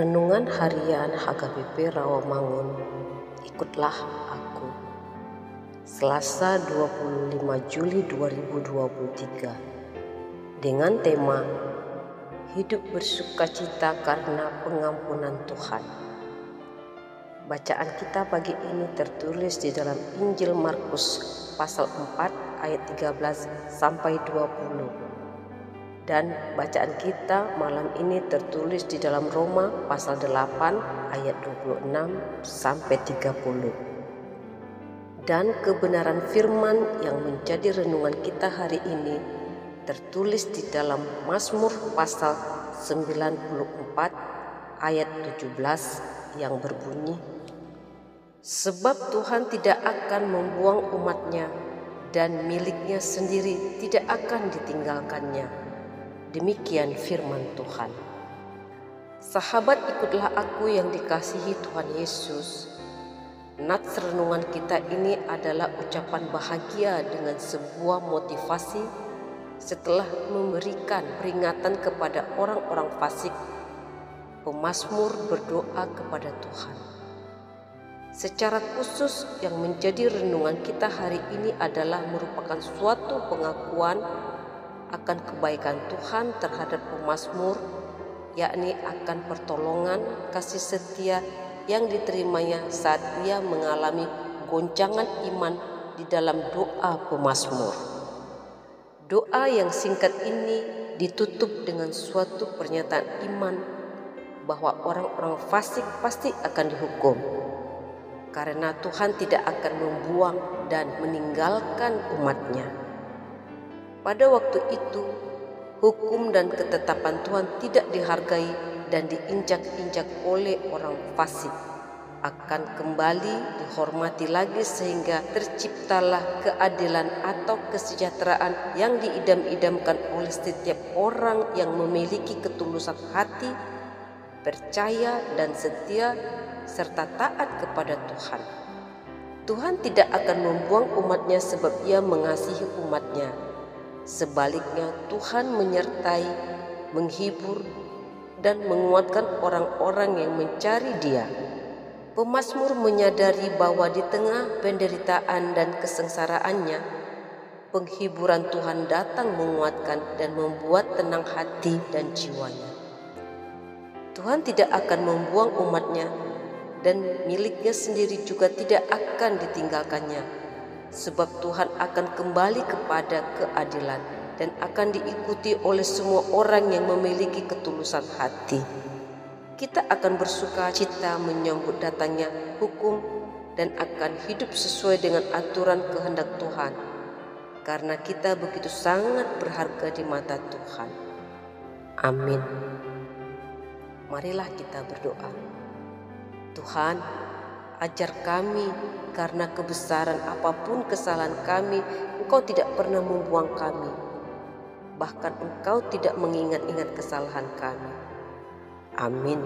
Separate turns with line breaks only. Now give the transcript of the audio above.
Renungan Harian HKBP Rawamangun. Ikutlah Aku. Selasa 25 Juli 2023 Dengan tema Hidup bersukacita karena pengampunan Tuhan. Bacaan kita pagi ini tertulis di dalam Injil Markus pasal 4 ayat 13 sampai 20 dan bacaan kita malam ini tertulis di dalam Roma pasal 8 ayat 26 sampai 30. Dan kebenaran firman yang menjadi renungan kita hari ini tertulis di dalam Mazmur pasal 94 ayat 17 yang berbunyi Sebab Tuhan tidak akan membuang umatnya dan miliknya sendiri tidak akan ditinggalkannya Demikian firman Tuhan. Sahabat ikutlah aku yang dikasihi Tuhan Yesus. Nats renungan kita ini adalah ucapan bahagia dengan sebuah motivasi setelah memberikan peringatan kepada orang-orang fasik. Pemasmur berdoa kepada Tuhan. Secara khusus yang menjadi renungan kita hari ini adalah merupakan suatu pengakuan akan kebaikan Tuhan terhadap pemazmur, yakni akan pertolongan kasih setia yang diterimanya saat ia mengalami goncangan iman di dalam doa pemazmur. Doa yang singkat ini ditutup dengan suatu pernyataan iman bahwa orang-orang fasik pasti akan dihukum karena Tuhan tidak akan membuang dan meninggalkan umatnya. Pada waktu itu, hukum dan ketetapan Tuhan tidak dihargai dan diinjak-injak oleh orang fasik akan kembali dihormati lagi sehingga terciptalah keadilan atau kesejahteraan yang diidam-idamkan oleh setiap orang yang memiliki ketulusan hati, percaya dan setia serta taat kepada Tuhan. Tuhan tidak akan membuang umatnya sebab ia mengasihi umatnya Sebaliknya, Tuhan menyertai, menghibur, dan menguatkan orang-orang yang mencari Dia. Pemasmur menyadari bahwa di tengah penderitaan dan kesengsaraannya, penghiburan Tuhan datang menguatkan dan membuat tenang hati dan jiwanya. Tuhan tidak akan membuang umatnya dan miliknya sendiri juga tidak akan ditinggalkannya sebab Tuhan akan kembali kepada keadilan dan akan diikuti oleh semua orang yang memiliki ketulusan hati. Kita akan bersuka cita menyambut datangnya hukum dan akan hidup sesuai dengan aturan kehendak Tuhan karena kita begitu sangat berharga di mata Tuhan. Amin. Marilah kita berdoa. Tuhan, Ajar kami karena kebesaran apa pun kesalahan kami, Engkau tidak pernah membuang kami. Bahkan Engkau tidak mengingat-ingat kesalahan kami. Amin.